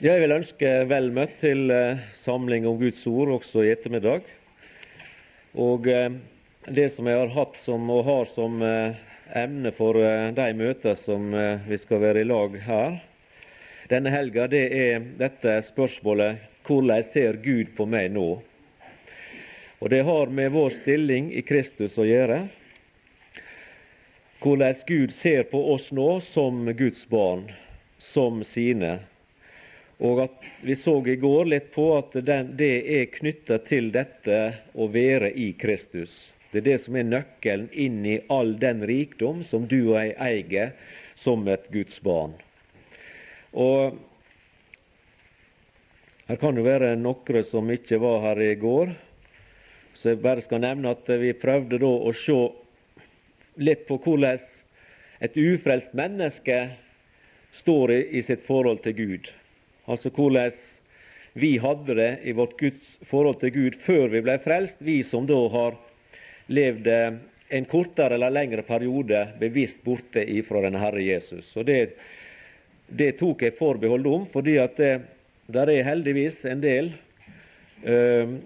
Jeg vil ønske vel møtt til eh, samling om Guds ord også i ettermiddag. Og eh, det som jeg har hatt som, og har som eh, emne for de møter som vi skal være i lag her denne helga, det er dette spørsmålet hvordan ser Gud på meg nå? Og Det har med vår stilling i Kristus å gjøre. Hvordan Gud ser på oss nå som Guds barn, som sine. Og at Vi så i går litt på at det er knytta til dette å være i Kristus. Det er det som er nøkkelen inn i all den rikdom som du og jeg eier som et Guds barn. Og Her kan jo være noen som ikke var her i går, så jeg bare skal nevne at vi prøvde da å se litt på hvordan et ufrelst menneske står i sitt forhold til Gud. Altså hvordan vi hadde det i vårt Guds forhold til Gud før vi ble frelst, vi som da har levd eh, en kortere eller lengre periode bevisst borte ifra denne Herre Jesus. Og det, det tok jeg forbehold om, fordi at det, der er heldigvis en del øh,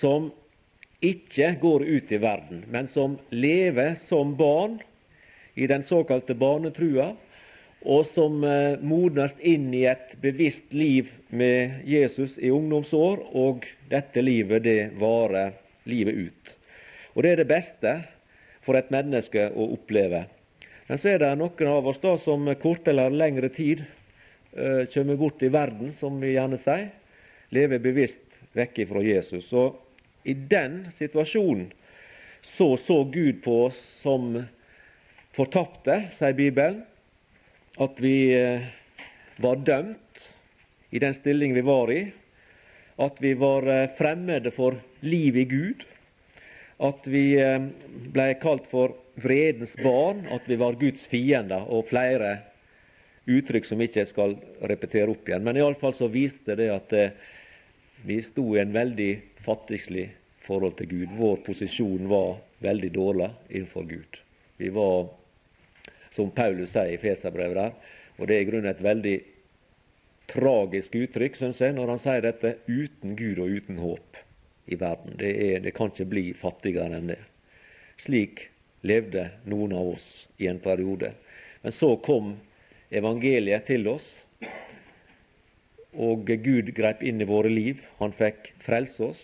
som ikke går ut i verden, men som lever som barn i den såkalte barnetrua, og som eh, modnes inn i et bevisst liv med Jesus i ungdomsår, og dette livet det varer livet ut. Og Det er det beste for et menneske å oppleve. Men så er det noen av oss da som kort eller lengre tid uh, kommer bort i verden, som vi gjerne sier. Lever bevisst vekk fra Jesus. Og I den situasjonen så så Gud på oss som fortapte, sier Bibelen at vi eh, var dømt i den stilling vi var i, at vi var eh, fremmede for liv i Gud, at vi eh, ble kalt for vredens barn, at vi var Guds fiender, og flere uttrykk som ikke jeg skal repetere opp igjen. Men iallfall så viste det at vi sto i en veldig fattigslig forhold til Gud. Vår posisjon var veldig dårlig innenfor Gud. Vi var som Paulus sier i Feserbrevet der. Og det er i grunnen et veldig tragisk uttrykk, syns jeg, når han sier dette uten Gud og uten håp i verden. Det, er, det kan ikke bli fattigere enn det. Slik levde noen av oss i en periode. Men så kom evangeliet til oss, og Gud grep inn i våre liv. Han fikk frelse oss.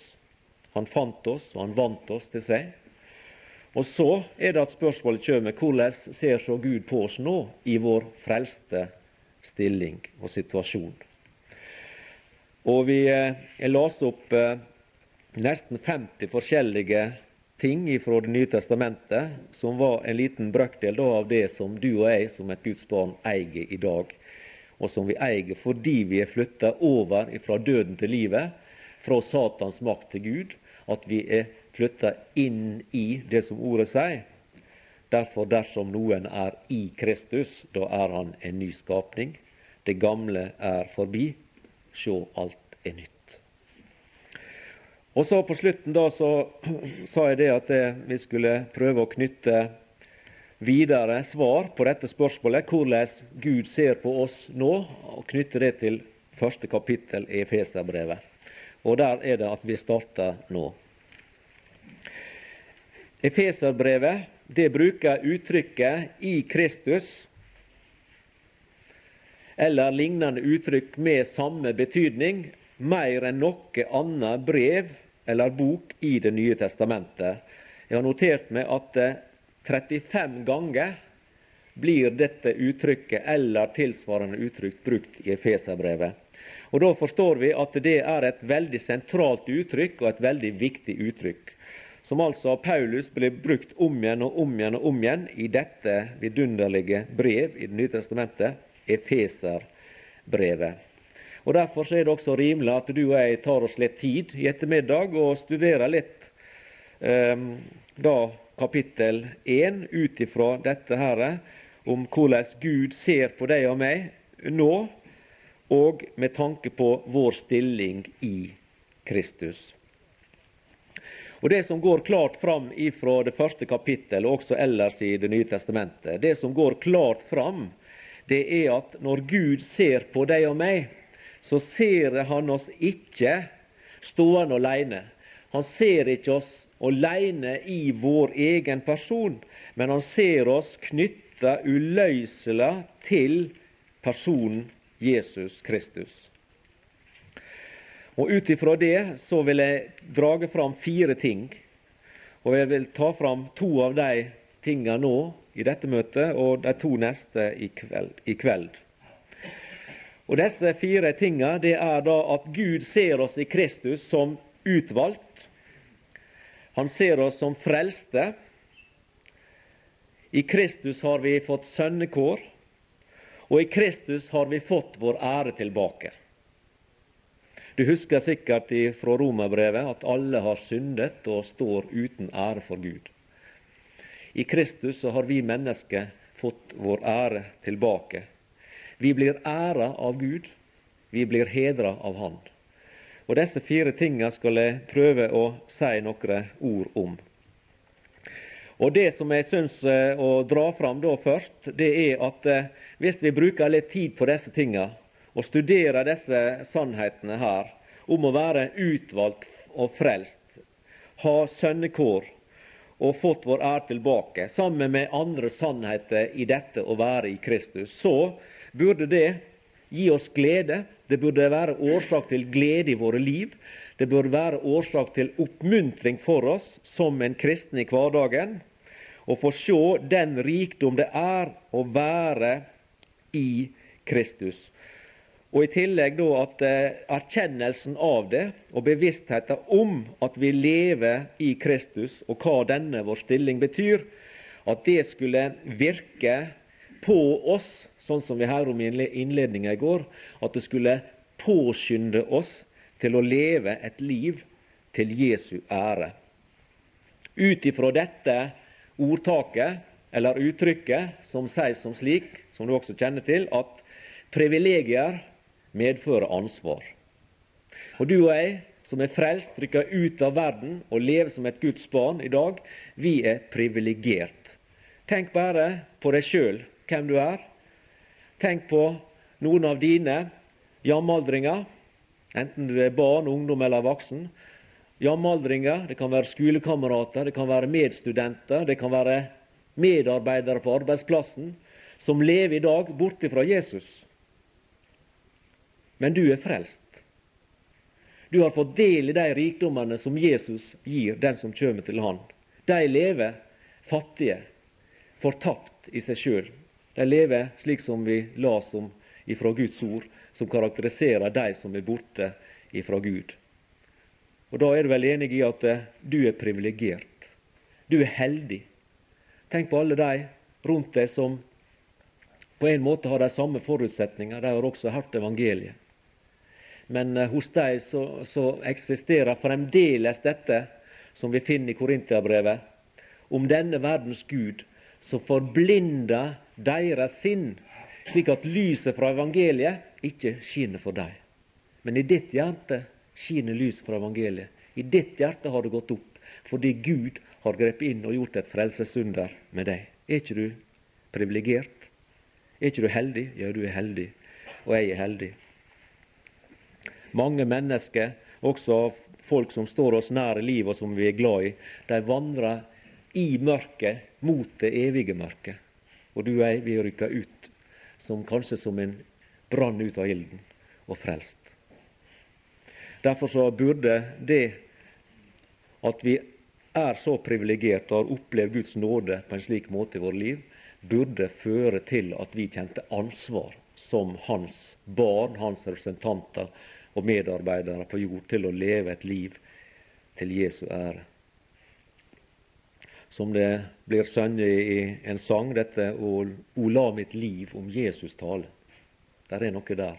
Han fant oss, og han vant oss til seg. Og så er det at spørsmålet kommer hvordan ser så Gud på oss nå i vår frelste stilling og situasjon. Og vi eh, Jeg leste opp eh, nesten 50 forskjellige ting fra Det nye testamentet, som var en liten brøkdel av det som du og jeg som et Guds barn eier i dag. Og som vi eier fordi vi er flytta over fra døden til livet, fra Satans makt til Gud. At vi er flytta inn i det som ordet sier. Derfor, dersom noen er i Kristus, da er han en ny skapning. Det gamle er forbi. Sjå, alt er nytt. Og så På slutten da så sa jeg det at vi skulle prøve å knytte videre svar på dette spørsmålet, hvordan Gud ser på oss nå, og knytte det til første kapittel i Efeserbrevet. Og der er det at vi starter nå. Efeserbrevet det bruker uttrykket 'i Kristus' eller lignende uttrykk med samme betydning mer enn noe annet brev eller bok i Det nye testamentet. Jeg har notert meg at 35 ganger blir dette uttrykket eller tilsvarende uttrykk brukt i Efeserbrevet. Og Da forstår vi at det er et veldig sentralt uttrykk og et veldig viktig uttrykk som altså av Paulus ble brukt om igjen og om igjen og om igjen i dette vidunderlige brev i Det nye testamentet, Efeserbrevet. Og Derfor er det også rimelig at du og jeg tar oss litt tid i ettermiddag og studerer litt um, da kapittel 1 ut ifra dette her, om hvordan Gud ser på deg og meg nå, og med tanke på vår stilling i Kristus. Og Det som går klart fram fra det første kapittel, og også ellers i Det nye testamentet, det som går klart fram, det er at når Gud ser på deg og meg, så ser han oss ikke stående alene. Han ser ikke oss alene i vår egen person, men han ser oss knytta uløselig til personen Jesus Kristus. Og Ut ifra det så vil jeg drage fram fire ting. Og jeg vil ta fram to av de tingene nå i dette møtet, og de to neste i kveld. I kveld. Og Disse fire tingene det er da at Gud ser oss i Kristus som utvalgt. Han ser oss som frelste. I Kristus har vi fått sønnekår, og i Kristus har vi fått vår ære tilbake. Du husker sikkert fra romerbrevet at alle har syndet og står uten ære for Gud. I Kristus så har vi mennesker fått vår ære tilbake. Vi blir æra av Gud. Vi blir hedra av Han. Og Disse fire tingene skal jeg prøve å si noen ord om. Og Det som jeg syns eh, å dra fram da først, det er at eh, hvis vi bruker litt tid på disse tingene, og studerer disse sannhetene her om å være utvalgt og frelst, ha sønnekår og fått vår ære tilbake, sammen med andre sannheter i dette å være i Kristus, så burde det gi oss glede. Det burde være årsak til glede i våre liv. Det burde være årsak til oppmuntring for oss som en kristen i hverdagen. Å få se den rikdom det er å være i Kristus. Og i tillegg da at eh, erkjennelsen av det og bevisstheten om at vi lever i Kristus, og hva denne vår stilling betyr, at det skulle virke på oss, sånn som vi her om i innledninga i går, at det skulle påskynde oss til å leve et liv til Jesu ære. Ut ifra dette ordtaket, eller uttrykket, som sies som slik, som du også kjenner til, at privilegier medfører ansvar. Og du og jeg som er frelst, rykker ut av verden og lever som et Guds barn i dag, vi er privilegert. Tenk bare på deg sjøl, hvem du er. Tenk på noen av dine jamaldringer, enten du er barn, ungdom eller voksen. Jamaldringer, det kan være skolekamerater, det kan være medstudenter, det kan være medarbeidere på arbeidsplassen, som lever i dag borte fra Jesus men du er frelst. Du har fått del i de rikdommene som Jesus gir den som kommer til Han. De lever fattige, fortapt i seg sjøl. De lever slik som vi las om ifra Guds ord, som karakteriserer de som er borte ifra Gud. Og Da er du vel enig i at eh, du er privilegert. Du er heldig. Tenk på alle de rundt deg som på en måte har de samme forutsetninger. De har også hørt evangeliet. Men eh, hos dem så, så eksisterer fremdeles dette som vi finner i Korinterbrevet. om denne verdens Gud, som forblinder deres sinn, slik at lyset fra evangeliet ikke skinner for dem. Men i ditt hjerte skinner lyset fra evangeliet. I ditt hjerte har det gått opp fordi Gud har grepet inn og gjort et frelsesunder med deg. Er ikke du privilegert? Er ikke du heldig? Ja, du er heldig. Og jeg er heldig. Mange mennesker, også folk som står oss nær i livet og som vi er glad i, de vandrer i mørket mot det evige mørket. Og du og jeg, vi rykker ut som kanskje som en brann ut av ilden og frelst. Derfor så burde det at vi er så privilegerte og har opplevd Guds nåde på en slik måte i vårt liv, burde føre til at vi kjente ansvar som hans barn, hans representanter, og medarbeidere på jord til å leve et liv til Jesu ære. Som det blir sunget i en sang, dette 'O la mitt liv om Jesus tale'. Der er noe der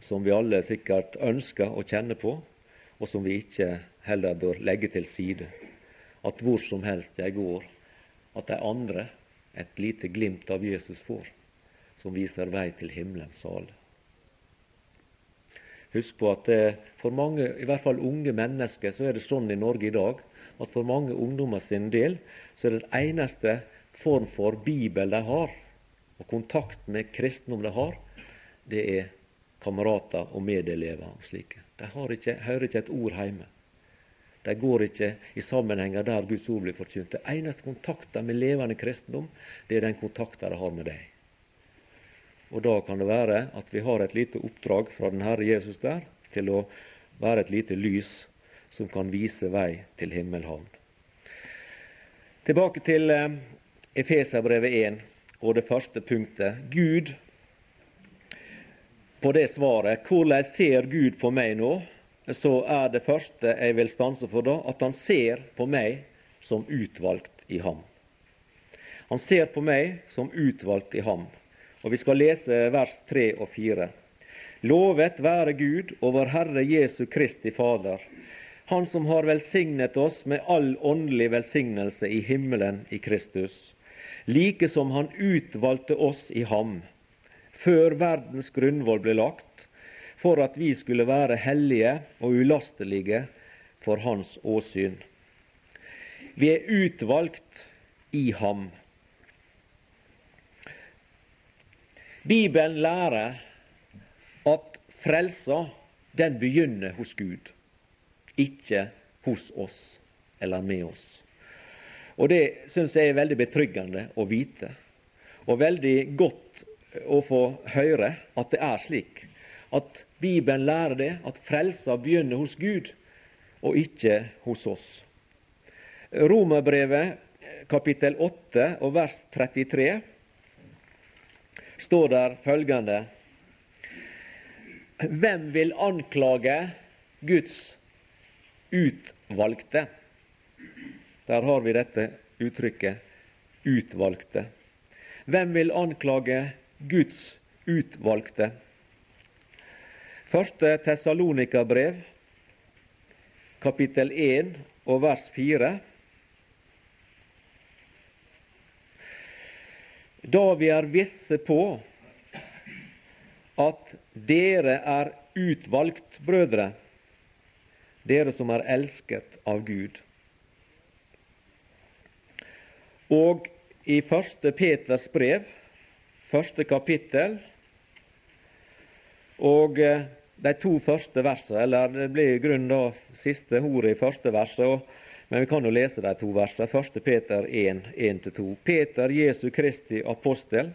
som vi alle sikkert ønsker å kjenne på, og som vi ikke heller bør legge til side. At hvor som helst jeg går, at de andre et lite glimt av Jesus får, som viser vei til himmelens sale. Husk på at eh, for mange, i hvert fall unge mennesker, så er det sånn i Norge i dag at for mange ungdommer sin del så er det den eneste form for bibel de har, og kontakt med kristendom de har, det er kamerater og medelever og slike. De ikke, hører ikke et ord hjemme. De går ikke i sammenhenger der Guds ord blir forkynt. Det eneste kontakten med levende kristendom, det er den kontakten de har med deg. Og da kan det være at vi har et lite oppdrag fra den Herre Jesus der til å være et lite lys som kan vise vei til himmelhavn. Tilbake til eh, Efeserbrevet 1 og det første punktet. Gud på det svaret. Hvordan ser Gud på meg nå? så er det første jeg vil stanse for da, at han ser på meg som utvalgt i ham. Han ser på meg som utvalgt i ham. Og Vi skal lese vers 3 og 4. Lovet være Gud og vår Herre Jesu Kristi Fader, Han som har velsignet oss med all åndelig velsignelse i himmelen i Kristus, like som Han utvalgte oss i ham, før verdens grunnvoll ble lagt, for at vi skulle være hellige og ulastelige for Hans åsyn. Vi er utvalgt i Ham. Bibelen lærer at frelsa den begynner hos Gud, ikke hos oss eller med oss. Og Det syns jeg er veldig betryggende å vite, og veldig godt å få høre at det er slik at Bibelen lærer det, at frelsa begynner hos Gud og ikke hos oss. Romerbrevet kapittel 8 og vers 33 står der følgende Hvem vil anklage Guds utvalgte? Der har vi dette uttrykket 'utvalgte'. Hvem vil anklage Guds utvalgte? Første Tessalonika-brev, kapittel 1 og vers 4. Da vi er visse på at dere er utvalgt, brødre, dere som er elsket av Gud. Og i første Peters brev, første kapittel, og eh, de to første versene, eller det blir i grunnen da siste ordet i første verset, men vi kan jo lese de to versene. 1. Peter 1, 1-2. Peter, Jesu Kristi apostel,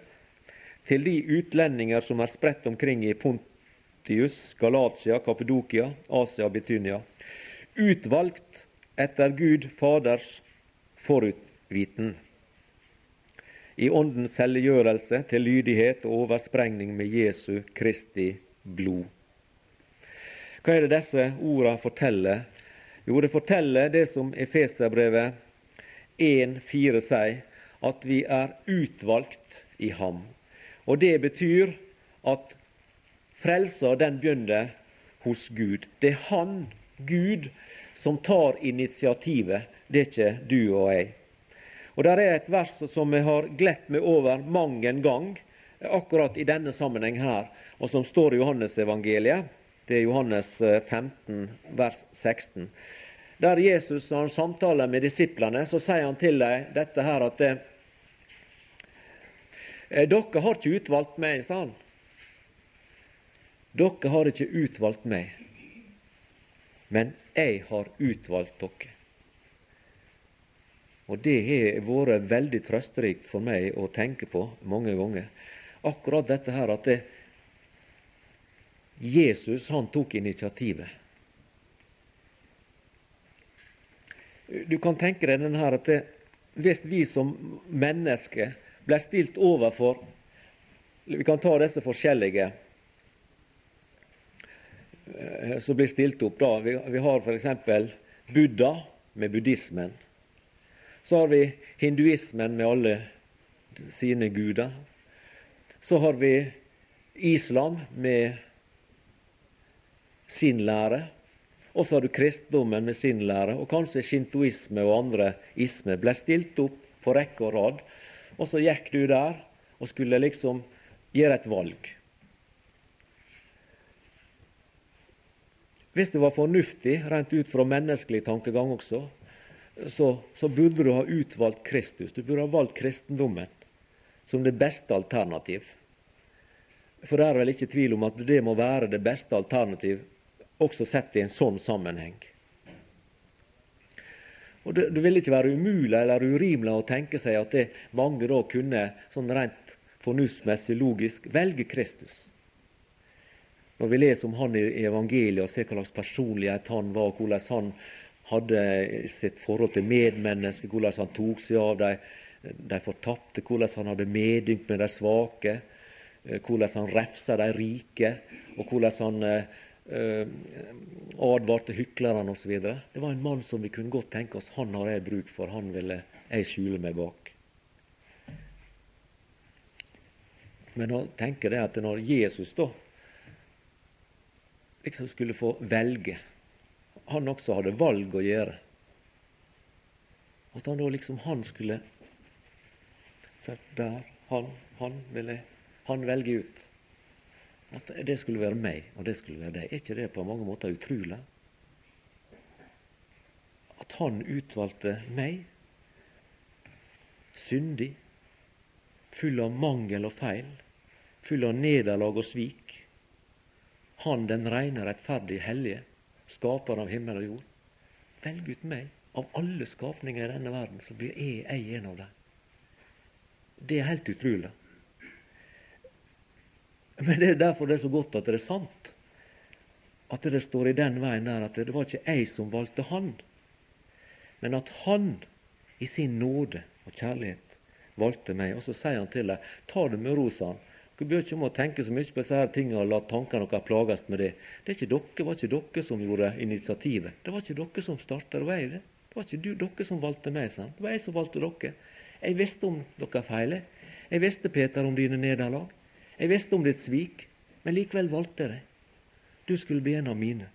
til de utlendinger som er spredt omkring i Pontius, Galatia, Kapedokia, Asia, Betynia, utvalgt etter Gud Faders forutviten, i Åndens helliggjørelse til lydighet og oversprengning med Jesu Kristi blod. Hva er det disse ordene forteller? Jo, det forteller det som Efeserbrevet 1,4 sier, at vi er utvalgt i Ham. Og Det betyr at frelsa den begynner hos Gud. Det er Han, Gud, som tar initiativet, det er ikke du og jeg. Og Der er et vers som jeg har glett meg over mang en gang, akkurat i denne sammenheng her, og som står i Johannesevangeliet. Det er Johannes 15, eh, vers 16. Der Jesus når han samtaler med disiplene, så sier han til dem dette her at eh, eh, Dere har ikke utvalgt meg, sa han. Dere har ikke utvalgt meg, men jeg har utvalgt dere. Og Det har vært veldig trøsterikt for meg å tenke på mange ganger. Akkurat dette her at det, Jesus han tok initiativet. Du kan tenke deg denne her at det, hvis vi som mennesker ble stilt overfor Vi kan ta disse forskjellige eh, som blir stilt opp. da. Vi, vi har f.eks. Buddha med buddhismen. Så har vi hinduismen med alle sine guder. Så har vi islam med sin lære. Og så har du kristendommen med sin lære, og kanskje shintoisme og andre isme ble stilt opp på rekke og rad. Og så gikk du der og skulle liksom gjøre et valg. Hvis du var fornuftig, rent ut fra menneskelig tankegang også, så, så, burde du ha utvalgt Kristus. Du burde ha valgt kristendommen som det beste alternativ. For det er vel ikke tvil om at det må være det beste alternativ, også sett i en sånn sammenheng. Og det, det vil ikke være umulig eller urimelig å tenke seg at det mange da kunne sånn rent fornuftsmessig logisk velge Kristus. Når vi leser om han i evangeliet og ser hva slags personlighet han var, hvordan han hadde sitt forhold til medmennesker, hvordan han tok seg av de, de fortapte, hvordan han hadde medynk med de svake, eh, hvordan han refsa de rike, og hvordan han eh, advarte hyklerne osv. Det var en mann som vi kunne godt tenke oss han har jeg bruk for, han ville jeg skjule meg bak. Men å tenke det at når Jesus da liksom skulle få velge, han også hadde valg å gjøre, at han da liksom han skulle Der, han, han ville han velge ut. At det skulle være meg, og det skulle være deg. Er ikke det på mange måter utrolig? At han utvalgte meg, syndig, full av mangel og feil, full av nederlag og svik. Han den rene, rettferdige, hellige, skaper av himmel og jord. Velg ut meg. Av alle skapninger i denne verden, så blir jeg, jeg en av dem. Det er helt utrolig. Men det er derfor det er så godt at det er sant. At det står i den veien der at det var ikke jeg som valgte han, men at han i sin nåde og kjærlighet valgte meg. Og så sier han til deg ta det med ro, sa han. Dere bør ikke må tenke så mye på disse her tingene og la tankene deres plages med det. Det ikke dere, var ikke dere som gjorde initiativet. Det var ikke dere som starta, det var. Det Det var ikke du, dere som valgte meg. sa han. Det var jeg som valgte dere. Jeg visste om dere feilet. Jeg visste, Peter, om dine nederlag. Jeg visste om ditt svik, men likevel valgte jeg deg. Du skulle bli en av mine.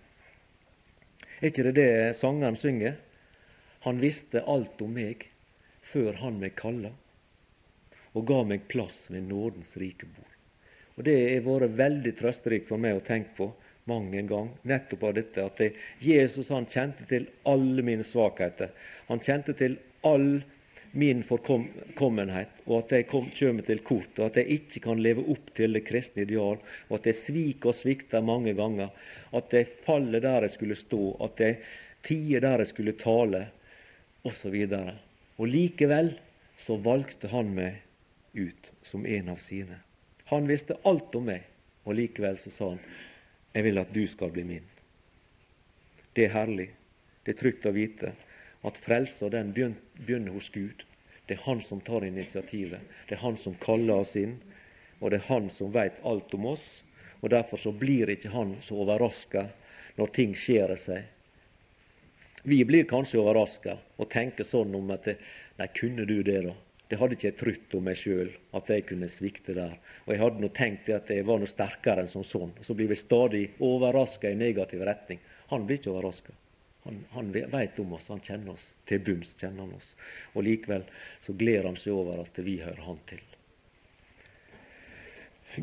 Er ikke det det sangeren synger? Han visste alt om meg før han meg kalla, og ga meg plass ved nådens rike bord. Og Det har vært veldig trøsterikt for meg å tenke på mange en gang, nettopp av dette at Jesus han kjente til alle mine svakheter. Han kjente til all min forkommenhet, og at jeg kom, kommer til kort, og at jeg ikke kan leve opp til det kristne ideal, og at jeg sviker og svikter mange ganger, at jeg faller der jeg skulle stå, at jeg tier der jeg skulle tale, osv. Og, og likevel så valgte han meg ut som en av sine. Han visste alt om meg, og likevel så sa han jeg vil at du skal bli min. Det er herlig. Det er trygt å vite at frelsa den begynner hos Gud. Det er Han som tar initiativet. Det er Han som kaller oss inn, og det er Han som veit alt om oss. og Derfor så blir ikke Han så overraska når ting skjer seg. Vi blir kanskje overraska og tenker sånn om at Nei, kunne du det, da? Det hadde ikke jeg trodd om meg sjøl, at jeg kunne svikte der. Og jeg hadde nå tenkt at jeg var noe sterkere enn som sånn. Så blir vi stadig overraska i negativ retning. Han blir ikke overraska. Han, han veit om oss, han kjenner oss. Til bunns kjenner han oss. Og likevel så gleder han seg over at vi hører han til.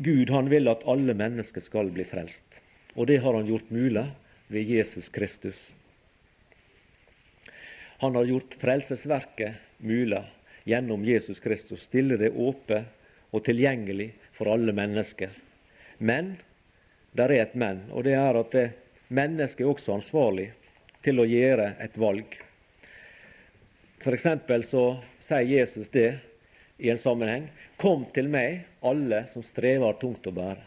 Gud han vil at alle mennesker skal bli frelst. Og det har han gjort mulig ved Jesus Kristus. Han har gjort frelsesverket mulig gjennom Jesus Kristus. Stille det åpent og tilgjengelig for alle mennesker. Men der er et men, og det er at mennesket er også ansvarlig til å gjøre et valg. F.eks. så sier Jesus det i en sammenheng. Kom til meg, alle som strever tungt å bære.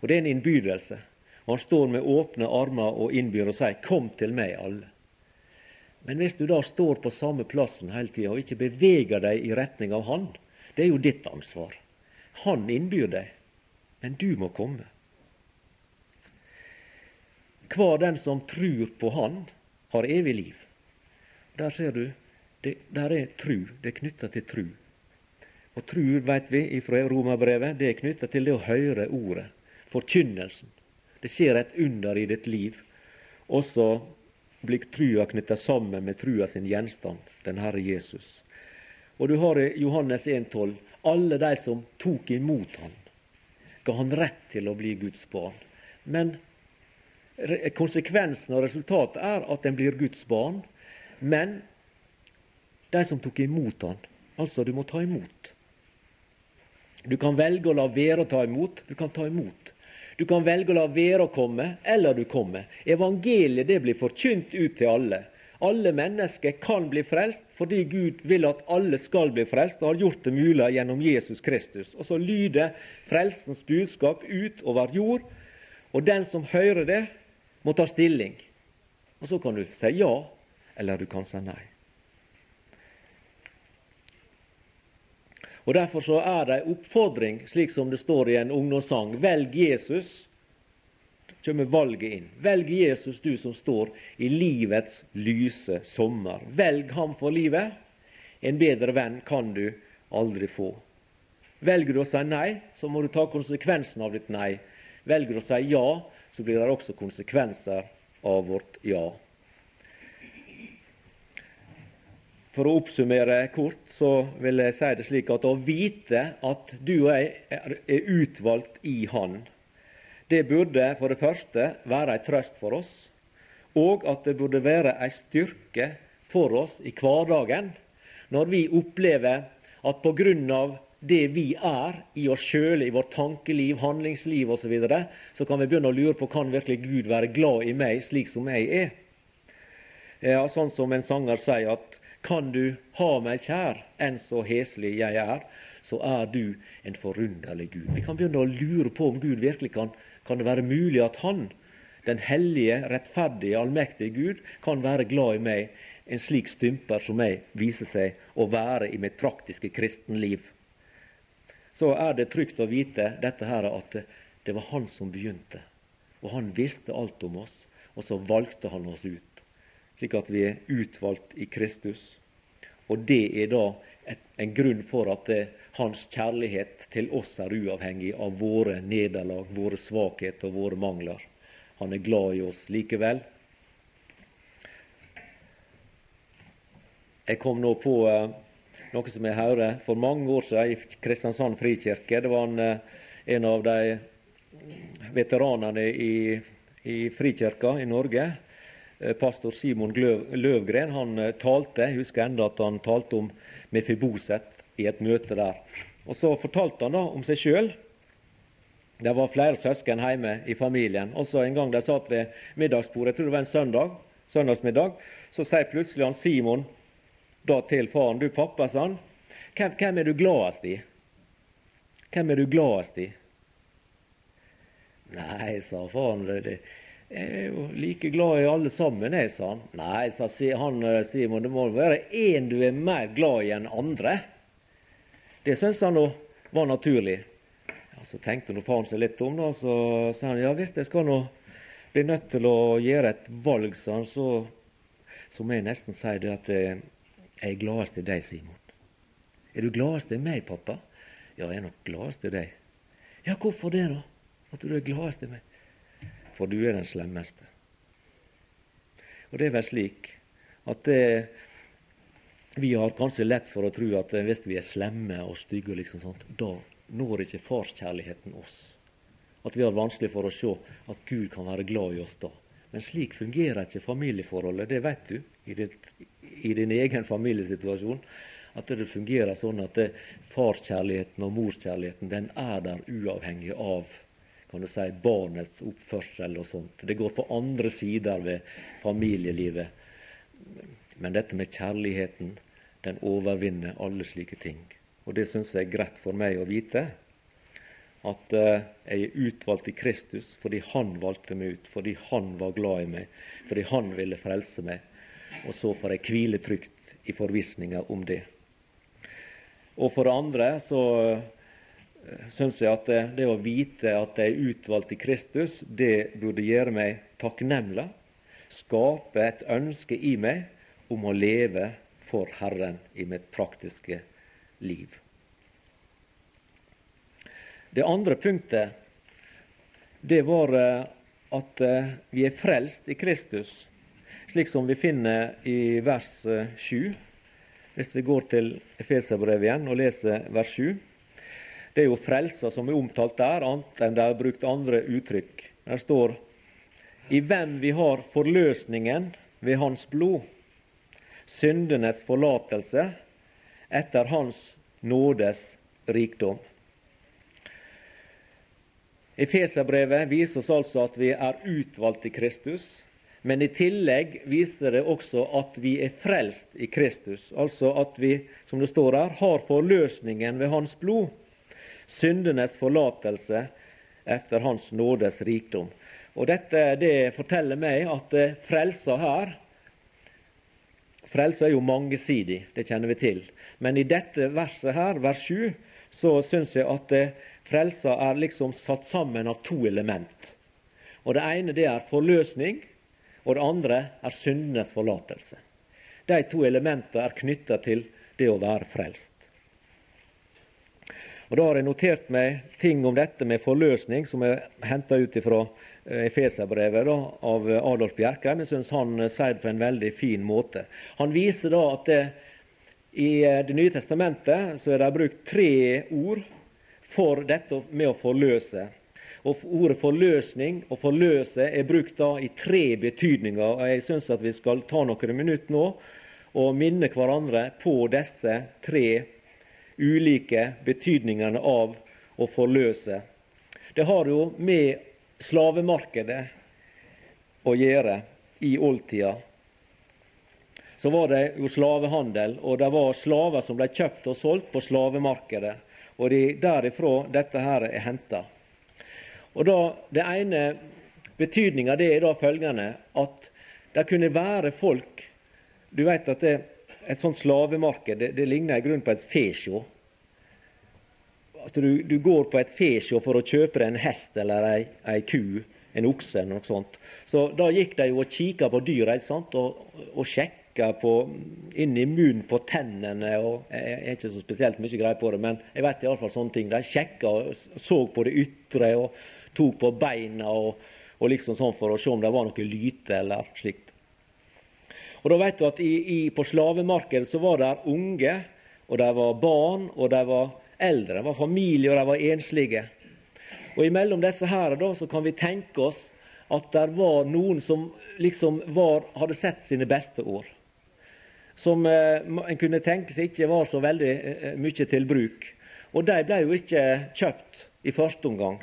Og Det er en innbydelse. Han står med åpne armer og innbyr og sier, Kom til meg, alle. Men hvis du da står på samme plassen hele tida og ikke beveger deg i retning av Han, det er jo ditt ansvar. Han innbyr deg, men du må komme. Hver den som trur på Han, har evig liv. Der ser du, det, der er tru. Det er knytta til tru. Og tru, veit vi fra romerbrevet, det er knytta til det å høre ordet, forkynnelsen. Det skjer et under i ditt liv. Og så blir trua knytta sammen med trua sin gjenstand, den Herre Jesus. Og du har i Johannes 1,12 alle de som tok imot Han, ga Han rett til å bli Guds barn. Men konsekvensen og resultatet er at en blir Guds barn. Men de som tok imot han, altså du må ta imot. Du kan velge å la være å ta imot. Du kan ta imot. Du kan velge å la være å komme, eller du kommer. Evangeliet det blir forkynt ut til alle. Alle mennesker kan bli frelst fordi Gud vil at alle skal bli frelst, og har gjort det mulig gjennom Jesus Kristus. Og så lyder frelsens budskap ut over jord, og den som hører det, må ta stilling. Og så kan du si ja, eller du kan si nei. Og Derfor så er det en oppfordring, slik som det står i en ungdomssang, velg Jesus. Så kommer valget inn. Velg Jesus, du som står i livets lyse sommer. Velg ham for livet. En bedre venn kan du aldri få. Velger du å si nei, så må du ta konsekvensen av ditt nei. Velger du å si ja, så blir det også konsekvenser av vårt ja. For å oppsummere kort så vil jeg si det slik at å vite at du og jeg er utvalgt i Han, det burde for det første være en trøst for oss, og at det burde være en styrke for oss i hverdagen når vi opplever at av det vi er i oss sjøl, i vårt tankeliv, handlingsliv osv., så, videre, så kan vi begynne å lure på kan virkelig Gud være glad i meg slik som jeg er. Ja, sånn som en sanger sier at kan du ha meg kjær, enn så heslig jeg er, så er du en forunderlig Gud. Vi kan begynne å lure på om Gud virkelig kan Kan det være mulig at Han, den hellige, rettferdige, allmektige Gud, kan være glad i meg, en slik stymper som jeg viser seg å være i mitt praktiske kristenliv? Så er det trygt å vite dette her at det var Han som begynte. Og Han visste alt om oss, og så valgte Han oss ut slik at vi er utvalgt i Kristus. Og det er da et, en grunn for at det, eh, hans kjærlighet til oss er uavhengig av våre nederlag, våre svakheter og våre mangler. Han er glad i oss likevel. Jeg kom nå på eh, noe som jeg hører for mange år siden i Kristiansand frikirke. Det var en, eh, en av de veteranene i, i Frikirka i Norge Eh, pastor Simon Løvgren han eh, talte. Jeg husker enda at han talte om Mefiboset i et møte der. Og Så fortalte han da om seg sjøl. Det var flere søsken hjemme i familien. Og så En gang de satt ved middagsbordet, jeg tror det var en søndag, søndagsmiddag, så sier plutselig han Simon da til faren Du, pappa, sa han, hvem, er du gladest i? Hvem er du gladest i? Nei, sa faren, jeg er jo like glad i alle sammen, jeg, sa han. Nei, sa han eh, Simon, det må være én du er mer glad i enn andre. Det syntes han nå var naturlig. Ja, så tenkte nå faren seg litt om, da, så sa han ja hvis jeg skal nå bli nødt til å gjøre et valg, sa han, så, så må jeg nesten si det at eh, jeg er gladest i deg, Simon. Er du gladest i meg, pappa? Ja, jeg er nok gladest i deg. Ja, hvorfor det, da? At du er gladest i meg? for du er den slemmeste. Og Det er vel slik at det, vi har kanskje lett for å tro at hvis vi er slemme og stygge, liksom sånt, da når ikke farskjærligheten oss. At vi har vanskelig for å se at Gud kan være glad i oss da. Men slik fungerer ikke familieforholdet. Det vet du i, din, i din egen familiesituasjon. At det fungerer sånn at farskjærligheten og morskjærligheten den er der uavhengig av kan du si, barnets oppførsel og sånt. Det går på andre sider ved familielivet. Men dette med kjærligheten, den overvinner alle slike ting. Og det syns jeg er greit for meg å vite. At uh, jeg er utvalgt i Kristus fordi Han valgte meg ut, fordi Han var glad i meg, fordi Han ville frelse meg. Og så får jeg hvile trygt i forvissninga om det. Og for det andre så syns jeg at det, det, å vite at jeg er utvalgt i Kristus, det burde gjøre meg takknemlig. Skape et ønske i meg om å leve for Herren i mitt praktiske liv. Det andre punktet det var eh, at eh, vi er frelst i Kristus, slik som vi finner i vers 7. Eh, Hvis vi går til Efeserbrevet igjen og leser vers 7. Det er jo frelsa som er omtalt der, annet enn det er brukt andre uttrykk. Der står i hvem vi har forløsningen ved Hans blod, syndenes forlatelse etter Hans nådes rikdom. Efeserbrevet viser oss altså at vi er utvalgt i Kristus. Men i tillegg viser det også at vi er frelst i Kristus. Altså at vi, som det står her, har forløsningen ved Hans blod. Syndenes forlatelse etter Hans nådes rikdom. Og Dette det forteller meg at eh, frelsa her Frelsa er jo mangesidig, det kjenner vi til. Men i dette verset her, vers 7, så syns jeg at eh, frelsa er liksom satt sammen av to element. Og Det ene det er forløsning, og det andre er syndenes forlatelse. De to elementene er knytta til det å være frelst. Og Da har jeg notert meg ting om dette med forløsning som er henta ut fra eh, Efeserbrevet av Adolf Bjerkheim. Jeg syns han eh, sier det på en veldig fin måte. Han viser da at det, i eh, Det nye testamentet så er det brukt tre ord for dette med å forløse. Og Ordet forløsning og forløse er brukt da i tre betydninger. og Jeg syns at vi skal ta noen minutter nå og minne hverandre på disse tre ulike betydningene av å forløse. Det har jo med slavemarkedet å gjøre i oldtida. Så var det jo slavehandel, og det var slaver som ble kjøpt og solgt på slavemarkedet. Og det er derifra dette her er henta. Og da, Det ene betydninga er da følgende at det kunne være folk Du vet at det, et sånt slavemarked det, det ligner i grunnen på et fesjå. At du, du, går på et fesjå for å kjøpe deg en hest eller ei, ei ku, en okse eller noe sånt. Så Da gikk de jo og kikka på dyra og, og sjekka på, inn i munnen på tennene. og Jeg er ikke så spesielt mye greie på det, men jeg vet iallfall sånne ting. De sjekka og så på det ytre. og tok på beina og, og liksom sånn for å se om det var noe lyte eller slikt. Og da vet du at i, i, På slavemarkedet så var det unge, og det var barn, og det var eldre. Det var familie, og de var enslige. Og Imellom disse her da, så kan vi tenke oss at det var noen som liksom var, hadde sett sine beste år. Som eh, en kunne tenke seg ikke var så veldig eh, mye til bruk. Og de ble jo ikke kjøpt i første omgang.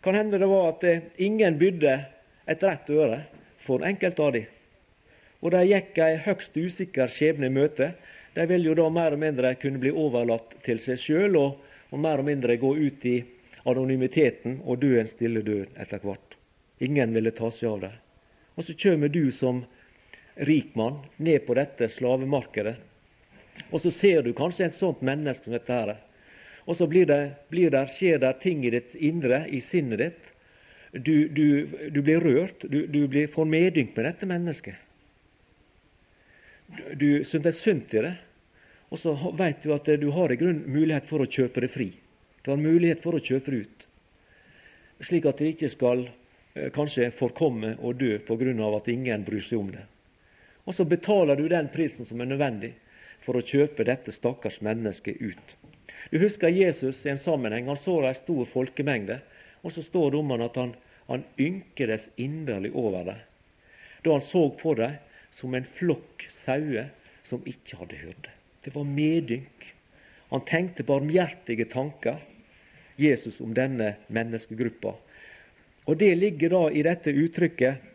Kan hende det var at eh, ingen bydde et rett øre for enkelte av dem. Og de gikk ei høgst usikker skjebne i møte. De ville jo da mer og mindre kunne bli overlatt til seg sjøl og, og, mer og mindre gå ut i anonymiteten og dø en stille død etter hvert. Ingen ville ta seg av det. Og så kommer du som rikmann ned på dette slavemarkedet, og så ser du kanskje et sånt menneske som dette her. Og så blir det, blir det, skjer det ting i ditt indre, i sinnet ditt. Du, du, du blir rørt. Du, du blir, får medynk med dette mennesket. Du syns det er synd i det. Og så vet du at du har i grunn mulighet for å kjøpe det fri. Du har mulighet for å kjøpe det ut. Slik at det ikke skal eh, kanskje forkomme og dø pga. at ingen bryr seg om det. Og så betaler du den prisen som er nødvendig for å kjøpe dette stakkars mennesket ut. Du husker Jesus i en sammenheng. Han så ei stor folkemengde. Og så står det om han at han, han ynkedes inderlig over dem. Da han så på dem som en flokk sauer som ikke hadde hyrde. Det var medynk. Han tenkte barmhjertige tanker, Jesus, om denne menneskegruppa. Og Det ligger da i dette uttrykket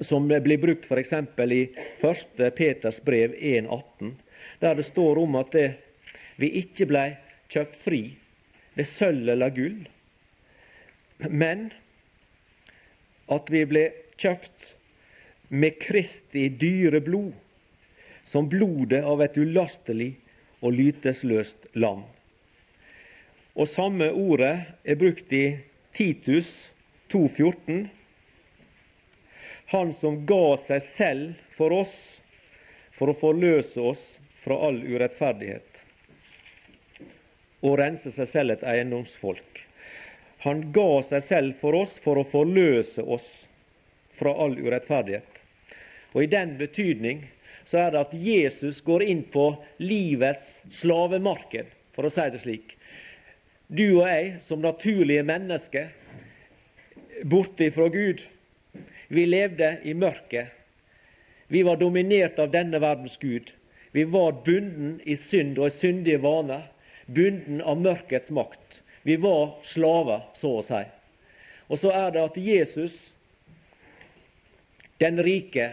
som blir brukt f.eks. i 1. Peters brev 1,18, der det står om at det, vi ikke ble kjøpt fri ved sølv eller gull, men at vi ble kjøpt med Kristi dyre blod, som blodet av et ulastelig og lytesløst lam. Og Samme ordet er brukt i Titus 2,14. Han som ga seg selv for oss for å forløse oss fra all urettferdighet og rense seg selv et eiendomsfolk. Han ga seg selv for oss for å forløse oss fra all urettferdighet. Og I den betydning så er det at Jesus går inn på livets slavemarked, for å si det slik. Du og jeg som naturlige mennesker borte fra Gud, vi levde i mørket. Vi var dominert av denne verdens gud. Vi var bunden i synd og i syndige vaner bunden av mørkets makt. Vi var slaver, så å si. Og så er det at Jesus, den rike,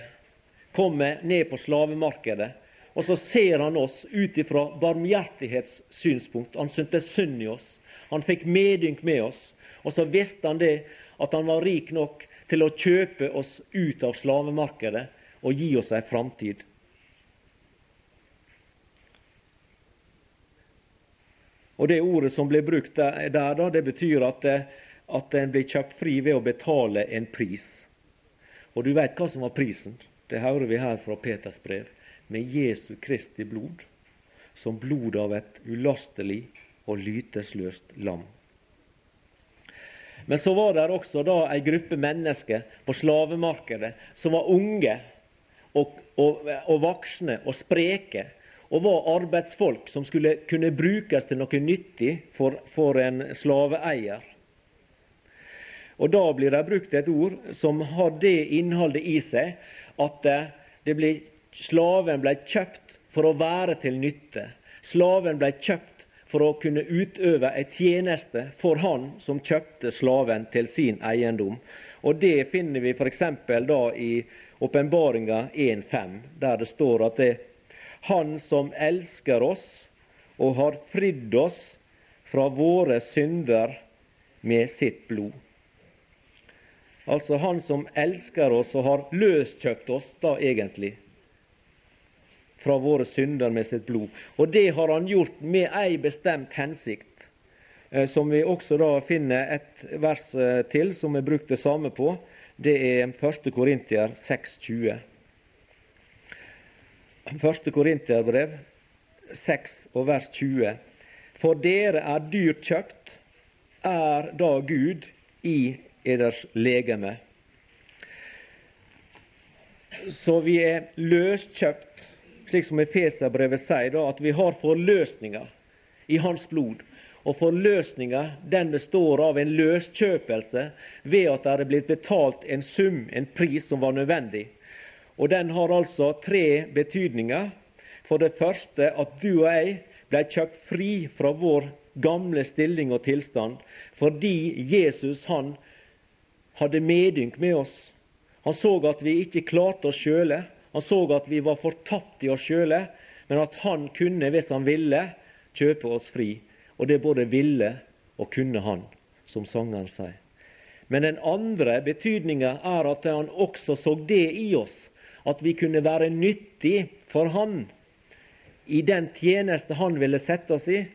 kommer ned på slavemarkedet. Og så ser han oss ut ifra barmhjertighetssynspunkt. Han syntes synd i oss. Han fikk medynk med oss. Og så visste han det, at han var rik nok til å kjøpe oss ut av slavemarkedet og gi oss ei framtid. Og Det ordet som blir brukt der, da, det betyr at, at en blir kjøpt fri ved å betale en pris. Og du vet hva som var prisen? Det hører vi her fra Peters brev. Med Jesu Kristi blod, som blod av et ulastelig og lytesløst lam. Men så var det også da ei gruppe mennesker på slavemarkedet som var unge og, og, og voksne og spreke og var arbeidsfolk som skulle kunne brukes til noe nyttig for, for en slaveeier. Og Da blir det brukt et ord som har det innholdet i seg at ble, slaven ble kjøpt for å være til nytte. Slaven ble kjøpt for å kunne utøve ei tjeneste for han som kjøpte slaven til sin eiendom. Og Det finner vi f.eks. da i Åpenbaringa 1.5, der det står at det han som elsker oss og har fridd oss fra våre synder med sitt blod. Altså Han som elsker oss og har løskjøpt oss, da egentlig, fra våre synder med sitt blod. Og det har Han gjort med ei bestemt hensikt, eh, som vi også da finner et vers eh, til som er brukt det samme på. Det er 1. Korintier 6,20. 1. Korinterbrev 6 og vers 20. For dere er dyrt kjøpt, er da Gud i eders legeme. Så vi er løskjøpt, slik som Efeserbrevet sier, da, at vi har forløsninger i Hans blod. Og forløsninga den består av en løskjøpelse ved at det er blitt betalt en sum, en pris, som var nødvendig. Og Den har altså tre betydninger. For det første at du og jeg ble kjøpt fri fra vår gamle stilling og tilstand fordi Jesus han hadde medynk med oss. Han så at vi ikke klarte oss sjøle. Han så at vi var fortapt i oss sjøle, men at han kunne, hvis han ville, kjøpe oss fri. Og det både ville og kunne han, som sangeren sier. Men den andre betydninga er at han også så det i oss at vi kunne være nyttig for Han i den tjeneste Han ville sette oss i.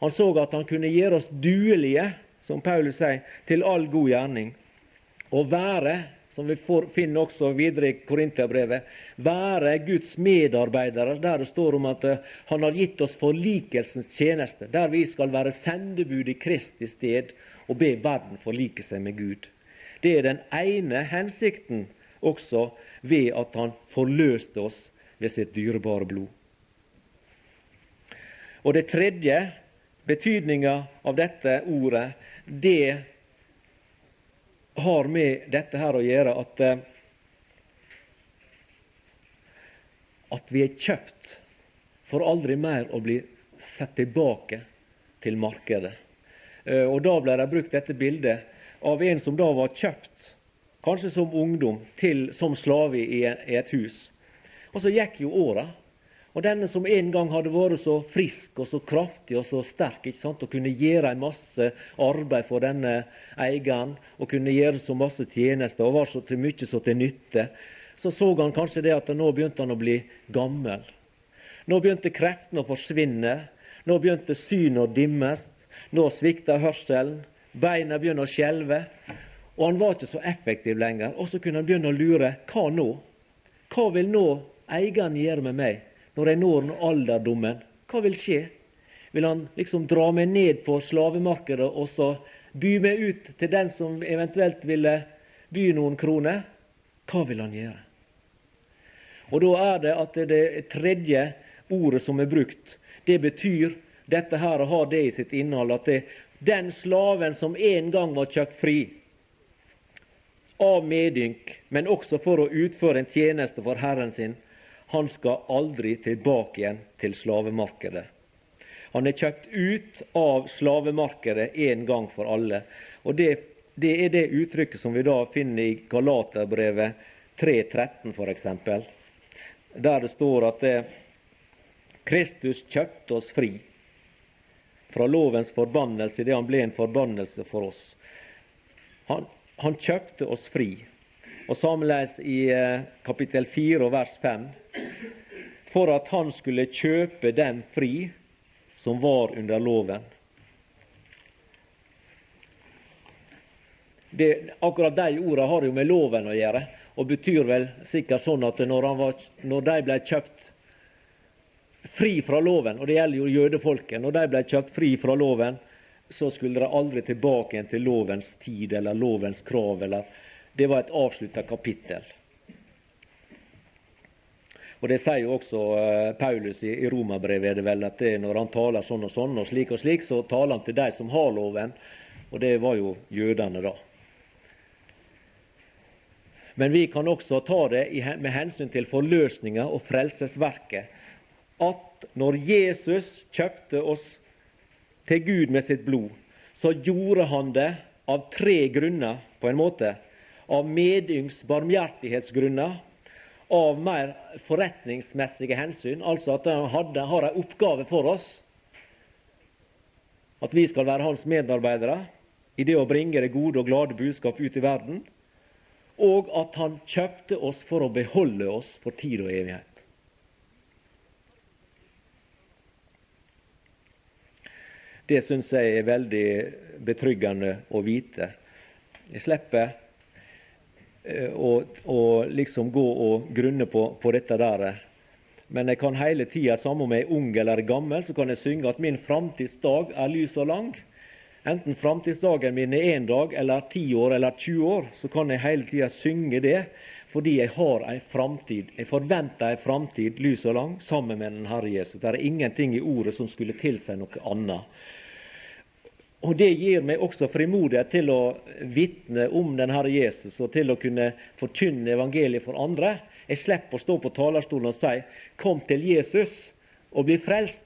Han så at han kunne gjøre oss duelige, som Paulus sier, til all god gjerning. Å være, som vi finner også videre i Korinterbrevet, være Guds medarbeidere, der det står om at eh, Han har gitt oss forlikelsens tjeneste, der vi skal være sendebud i Kristi sted og be verden forlike seg med Gud. Det er den ene hensikten også ved at han forløste oss ved sitt dyrebare blod. Og det tredje, betydninga av dette ordet, det har med dette her å gjøre at, eh, at vi er kjøpt for aldri mer å bli sett tilbake til markedet. Eh, og Da ble det brukt dette bildet av en som da var kjøpt kanskje som ungdom, til, som slave i, et hus. Og så gikk jo åra. Og denne som en gang hadde vært så frisk og så kraftig og så sterk ikke sant, og kunne gjøre en masse arbeid for denne eieren og kunne gjøre så masse tjenester og var så til mye så til nytte, så så han kanskje det at nå begynte han å bli gammel. Nå begynte kreftene å forsvinne. Nå begynte synet å dimmes. Nå svikta hørselen. Beina begynner å skjelve. Og han var ikke så effektiv lenger. Og så kunne han begynne å lure hva nå? Hva vil nå eieren gjøre med meg når jeg når alderdommen? Hva vil skje? Vil han liksom dra meg ned på slavemarkedet og så by meg ut til den som eventuelt ville by noen kroner? Hva vil han gjøre? Og Da er det at det tredje ordet som er brukt, det betyr dette her å ha det i sitt innhold, at det, den slaven som en gang var kjøpt fri, av medynk, men også for å utføre en tjeneste for Herren sin, han skal aldri tilbake igjen til slavemarkedet. Han er kjøpt ut av slavemarkedet en gang for alle. Og Det det er det uttrykket som vi da finner i Galaterbrevet 3.13 f.eks., der det står at det, Kristus kjøpte oss fri fra lovens forbannelse idet han ble en forbannelse for oss. Han, han kjøpte oss fri. Og samleis i eh, kapittel 4 og vers 5 for at han skulle kjøpe den fri som var under loven. Det, akkurat de ordene har jo med loven å gjøre, og betyr vel sikkert sånn at når, var, når de ble kjøpt fri fra loven, og det gjelder jo jødefolket, når de ble kjøpt fri fra loven, så skulle de aldri tilbake igjen til lovens tid eller lovens krav. Eller, det var et avslutta kapittel. Og Det sier jo også uh, Paulus i, i Romerbrevet at det, når han taler sånn og sånn og slik og slik, så taler han til de som har loven, og det var jo jødene da. Men vi kan også ta det med hensyn til forløsninga og frelsesverket. At når Jesus kjøpte oss til Gud med sitt blod, så gjorde han det av tre grunner, på en måte. Av medyngs barmhjertighetsgrunner, av mer forretningsmessige hensyn, altså at han har en oppgave for oss. At vi skal være hans medarbeidere i det å bringe det gode og glade budskap ut i verden. Og at han kjøpte oss for å beholde oss for tid og evighet. Det syns jeg er veldig betryggende å vite. Jeg slipper og, eh, liksom gå og grunne på, på, dette der. Men jeg kan hele tida, samme om jeg er ung eller gammel, så kan jeg synge at min framtidsdag er lys og lang. Enten framtidsdagen min er én dag eller ti år eller 20 år, så kan jeg hele tida synge det. Fordi jeg har ei framtid. Jeg forventer ei framtid lys og lang sammen med den Herre Jesus. Det er ingenting i ordet som skulle tilsi noe annet. Og Det gir meg også frimodighet til å vitne om den Herre Jesus og til å kunne forkynne evangeliet for andre. Jeg slipper å stå på talerstolen og si 'Kom til Jesus og bli frelst'.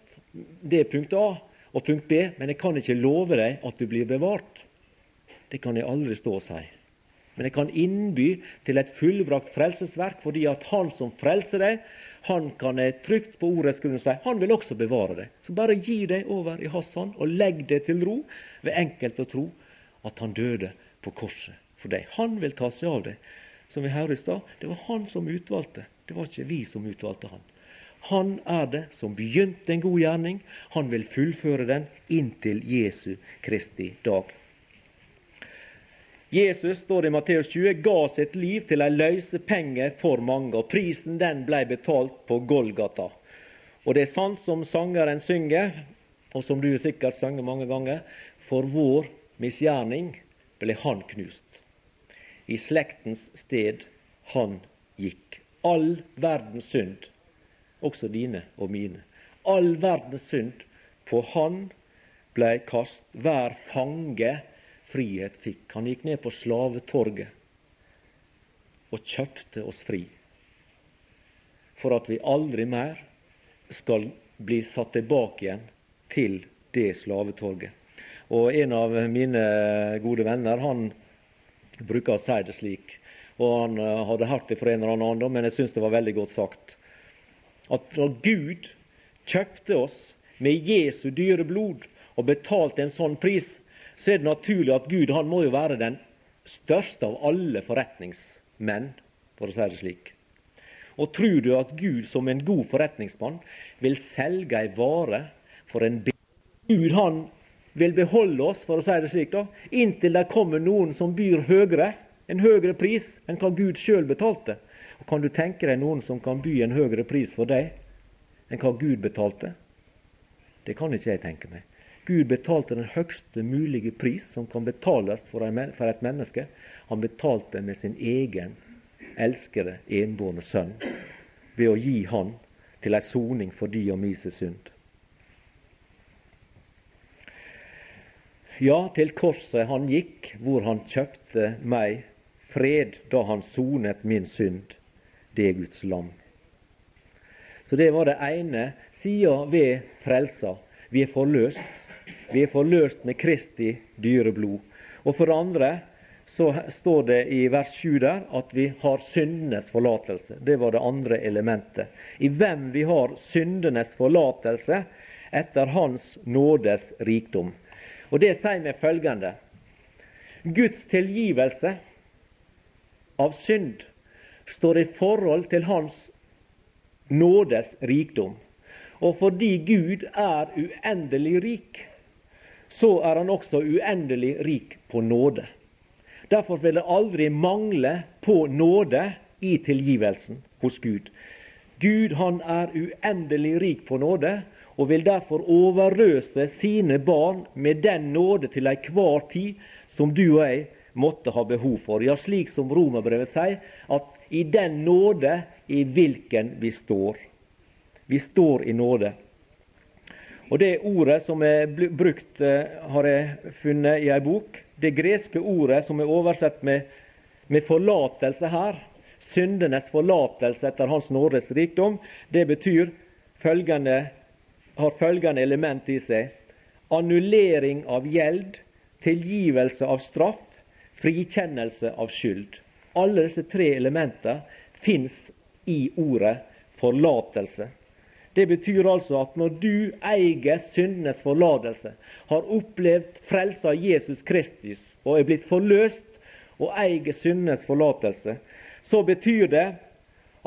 Det er punkt A. Og punkt B men jeg kan ikke love deg at du blir bevart. Det kan jeg aldri stå og si. Men jeg kan innby til et fullbrakt frelsesverk, fordi at Han som frelser deg, han kan jeg trygt på ordets grunn si han vil også bevare det. Så bare gi deg over i hans hånd og legg deg til ro ved enkelt å tro at han døde på korset for deg. Han vil ta seg av deg. Som vi hørte i stad, det var han som utvalgte. Det var ikke vi som utvalgte han. Han er det som begynte en god gjerning. Han vil fullføre den inntil Jesu Kristi dag. Jesus står i Matteus 20, ga sitt liv til ei løsepenge for mange, og prisen den ble betalt på Golgata. Og det er sant som sangeren synger, og som du sikkert sanger mange ganger, for vår misgjerning ble han knust. I slektens sted han gikk. All verdens synd, også dine og mine, all verdens synd på han ble kast. Hver fange frihet fikk. Han gikk ned på slavetorget og kjøpte oss fri. For at vi aldri mer skal bli satt tilbake igjen til det slavetorget. Og En av mine gode venner han bruker å si det slik, og han eh, hadde hørt det fra en eller annen, men jeg syns det var veldig godt sagt. At når Gud kjøpte oss med Jesu dyre blod og betalte en sånn pris, så er det naturlig at Gud han må jo være den største av alle forretningsmenn, for å si det slik. Og tror du at Gud som en god forretningsmann vil selge ei vare for en billig Gud han vil beholde oss, for å si det slik, da, inntil det kommer noen som byr høyere, en høyere pris enn hva Gud sjøl betalte. Og Kan du tenke deg noen som kan by en høyere pris for deg enn hva Gud betalte? Det kan ikke jeg tenke meg. Gud betalte den høgste mulige pris som kan betales for et menneske. Han betalte med sin egen elskede, enbårne sønn ved å gi han til ei soning for de og mise synd. Ja, til korset han gikk, hvor han kjøpte meg fred da han sonet min synd. Det er Guds lam. Så det var det ene sida ved frelsa. Vi er forløst. Vi er forløst med Kristi dyre blod. Og for det andre så står det i vers 7 der at vi har syndenes forlatelse. Det var det andre elementet. I hvem vi har syndenes forlatelse etter Hans nådes rikdom. Og Det sier vi følgende Guds tilgivelse av synd står i forhold til Hans nådes rikdom. Og fordi Gud er uendelig rik, så er han også uendelig rik på nåde. Derfor vil det aldri mangle på nåde i tilgivelsen hos Gud. Gud han er uendelig rik på nåde, og vil derfor overrøse sine barn med den nåde til enhver tid som du og jeg måtte ha behov for. Ja, slik som Romerbrevet sier, at i den nåde i hvilken vi står. Vi står i nåde. Og Det ordet som er brukt, eh, har jeg funnet i ei bok. Det greske ordet som er oversett med, med forlatelse her, syndenes forlatelse etter Hans Nordes rikdom, det betyr følgende, har følgende element i seg. Annullering av gjeld, tilgivelse av straff, frikjennelse av skyld. Alle disse tre elementene fins i ordet forlatelse. Det betyr altså at når du eier syndenes forlatelse, har opplevd frelsa Jesus Kristus og er blitt forløst og eier syndenes forlatelse, så betyr det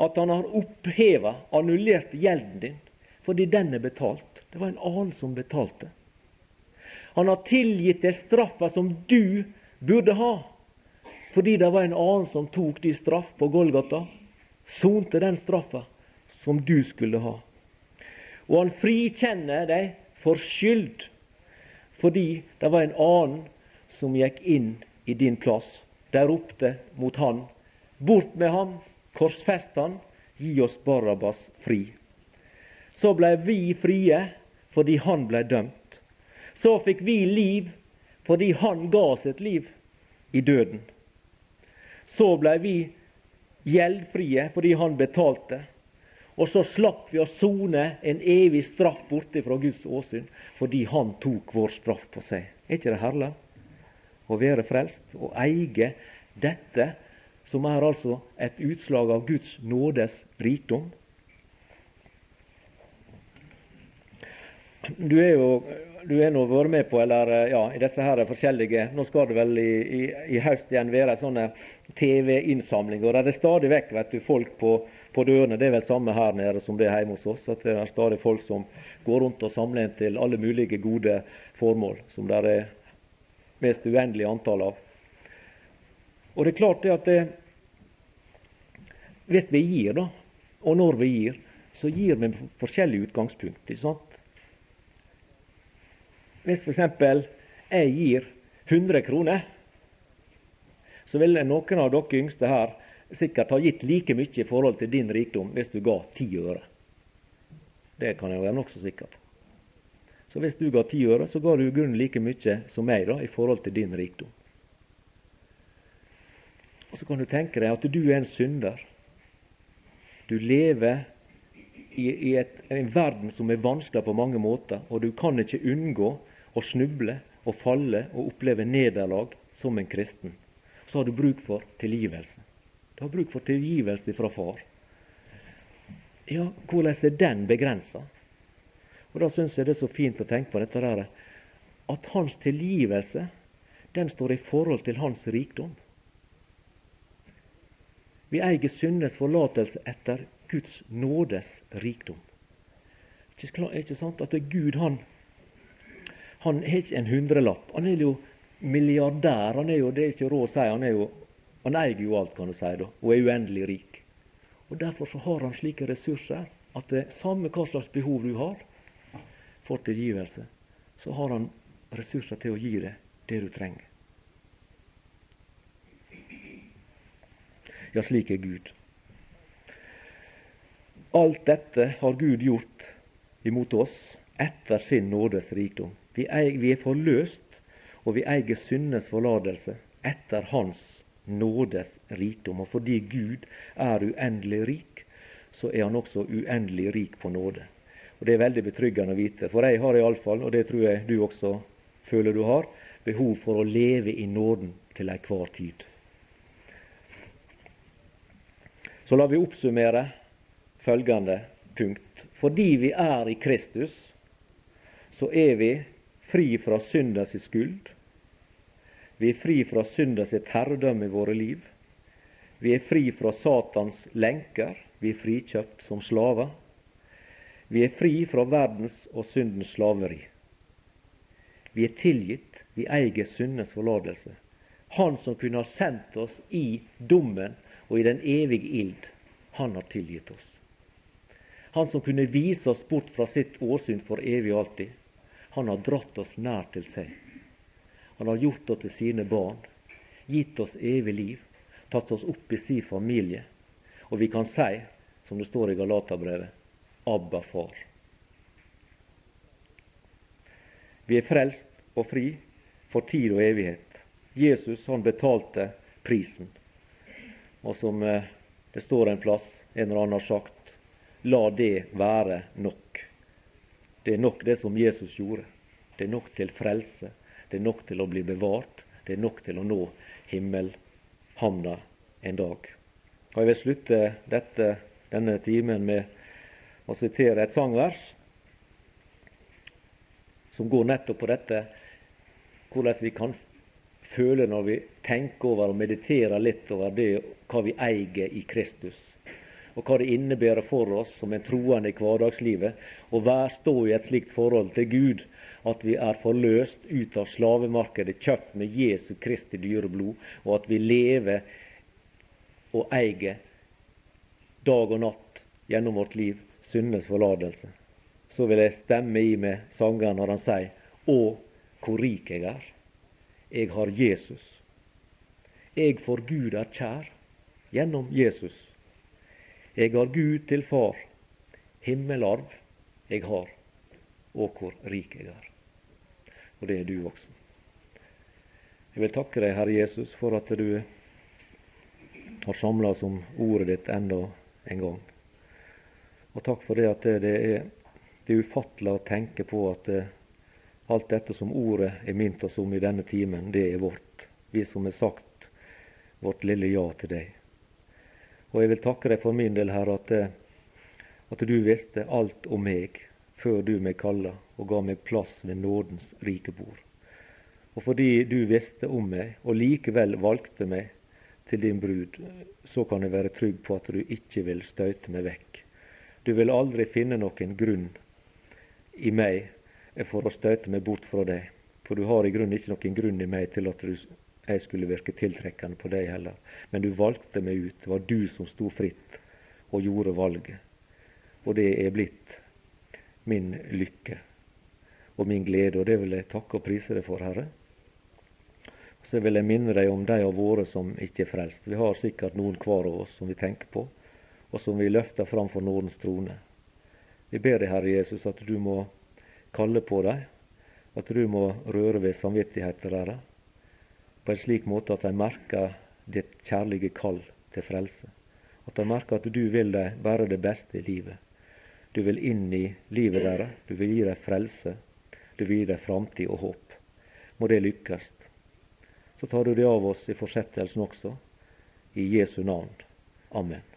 at han har oppheva, annullert gjelden din, fordi den er betalt. Det var en annen som betalte. Han har tilgitt deg straffa som du burde ha, fordi det var en annen som tok din straff på Golgata, sonte den straffa som du skulle ha. Og han frikjenner deg for skyld, fordi det var en annen som gikk inn i din plass. De ropte mot han. Bort med han, korsfest han, gi oss Barabas fri. Så blei vi frie fordi han blei dømt. Så fikk vi liv fordi han ga sitt liv i døden. Så blei vi gjeldfrie fordi han betalte. Og så slapp vi å sone en evig straff borte fra Guds åsyn fordi Han tok vår straff på seg. Er ikke det herlig å være frelst og eie dette, som er altså et utslag av Guds nådes rikdom? Du er jo du har nå vært med på eller ja, i disse her forskjellige Nå skal det vel i, i, i høst igjen være sånne TV-innsamlinger. Det er stadig vekk vet du, folk på på dørene. Det er vel samme her nede som det er hjemme hos oss. at Det er stadig folk som går rundt og samler inn til alle mulige gode formål, som det er mest uendelig antall av. Og det er klart det at det, hvis vi gir, da, og når vi gir, så gir vi forskjellige forskjellig utgangspunkt. ikke sant? Hvis f.eks. jeg gir 100 kroner, så vil noen av dere yngste her sikkert ha gitt like mye i forhold til din rikdom hvis du ga ti øre. Det kan jeg være nokså sikker på. Så hvis du ga ti øre, så ga du i grunnen like mye som meg da, i forhold til din rikdom. Og Så kan du tenke deg at du er en synder. Du lever i, i et, en verden som er vanskelig på mange måter, og du kan ikke unngå å snuble og falle og oppleve nederlag som en kristen. Så har du bruk for tilgivelse. Du har bruk for tilgivelse fra far. Ja, hvordan er den begrensa? Og Da syns jeg det er så fint å tenke på dette der, at hans tilgivelse den står i forhold til hans rikdom. Vi eier syndes forlatelse etter Guds nådes rikdom. Er ikke sant at Gud han, han har ikke en hundrelapp. Han er jo milliardær. Han er jo, det er ikke råd å si, han er jo han eier jo alt, kan du si, da, og er uendelig rik. Og Derfor så har han slike ressurser at det samme hva slags behov du har for tilgivelse, så har han ressurser til å gi deg det du trenger. Ja, slik er Gud. Alt dette har Gud gjort imot oss etter sin nådes rikdom. Vi, er forløst, og vi eier syndenes forlatelse etter Hans nådes rikdom. Og fordi Gud er uendelig rik, så er han også uendelig rik på nåde. Og Det er veldig betryggende å vite. For jeg har iallfall, og det tror jeg du også føler du har, behov for å leve i nåden til enhver tid. Så la vi oppsummere følgende punkt. Fordi vi er i Kristus, så er vi fri fra syndens skyld. Vi er fri fra syndens herredømme i våre liv. Vi er fri fra Satans lenker. Vi er frikjøpt som slaver. Vi er fri fra verdens og syndens slaveri. Vi er tilgitt. Vi eier syndens forlatelse. Han som kunne ha sendt oss i dommen og i den evige ild, han har tilgitt oss. Han som kunne vise oss bort fra sitt åsyn for evig og alltid, han har dratt oss nær til seg. Han har gjort oss til sine barn, gitt oss evig liv, tatt oss opp i sin familie. Og vi kan si, som det står i Galaterbrevet, Abba, far. Vi er frelst og fri for tid og evighet. Jesus han betalte prisen. Og som eh, det står en plass, en eller annen har sagt, la det være nok. Det er nok det som Jesus gjorde. Det er nok til frelse. Det er nok til å bli bevart. Det er nok til å nå himmelhamna en dag. Og Jeg vil slutte dette, denne timen med å sitere et sangvers som går nettopp på dette, hvordan vi kan føle når vi tenker over og mediterer litt over det, hva vi eier i Kristus. Og hva det innebærer for oss som en troende i hverdagslivet å stå i et slikt forhold til Gud at vi er forløst ut av slavemarkedet, kjøpt med Jesu Kristi dyre blod, og at vi lever og eier dag og natt gjennom vårt liv syndenes forlatelse. Så vil jeg stemme i med sangeren når han sier Å, hvor rik jeg er. Jeg har Jesus. Jeg for Gud er kjær gjennom Jesus. Jeg har Gud til far. Himmelarv jeg har, og hvor rik jeg er. Og det er du også. Jeg vil takke deg, Herre Jesus, for at du har samla oss om ordet ditt enda en gang. Og takk for det at det er, det er ufattelig å tenke på at Alt dette som ordet er minnet oss om i denne timen, det er vårt. Vi som har sagt vårt lille ja til deg. Og jeg vil takke deg for min del, Herre, at, eh, at du visste alt om meg før du meg kalla og ga meg plass ved nådens rike bord. Og fordi du visste om meg og likevel valgte meg til din brud, så kan jeg være trygg på at du ikke vil støyte meg vekk. Du vil aldri finne noen grunn i meg for å støte meg bort fra deg. For du har i grunnen ikke noen grunn i meg til at du, jeg skulle virke tiltrekkende på deg heller. Men du valgte meg ut. Det var du som sto fritt og gjorde valget. Og det er blitt min lykke og min glede, og det vil jeg takke og prise deg for, Herre. Så vil jeg minne deg om de av våre som ikke er frelst. Vi har sikkert noen hver av oss som vi tenker på, og som vi løfter fram for Nordens trone. Vi ber deg, Herre Jesus, at du må kalle på dem, at du må røre ved samvittigheten deres på en slik måte at de merker ditt kjærlige kall til frelse. At de merker at du vil dem bare det beste i livet. Du vil inn i livet deres, du vil gi dem frelse, du vil gi dem framtid og håp. Må det lykkes. Så tar du det av oss i fortsettelsen også, i Jesu navn. Amen.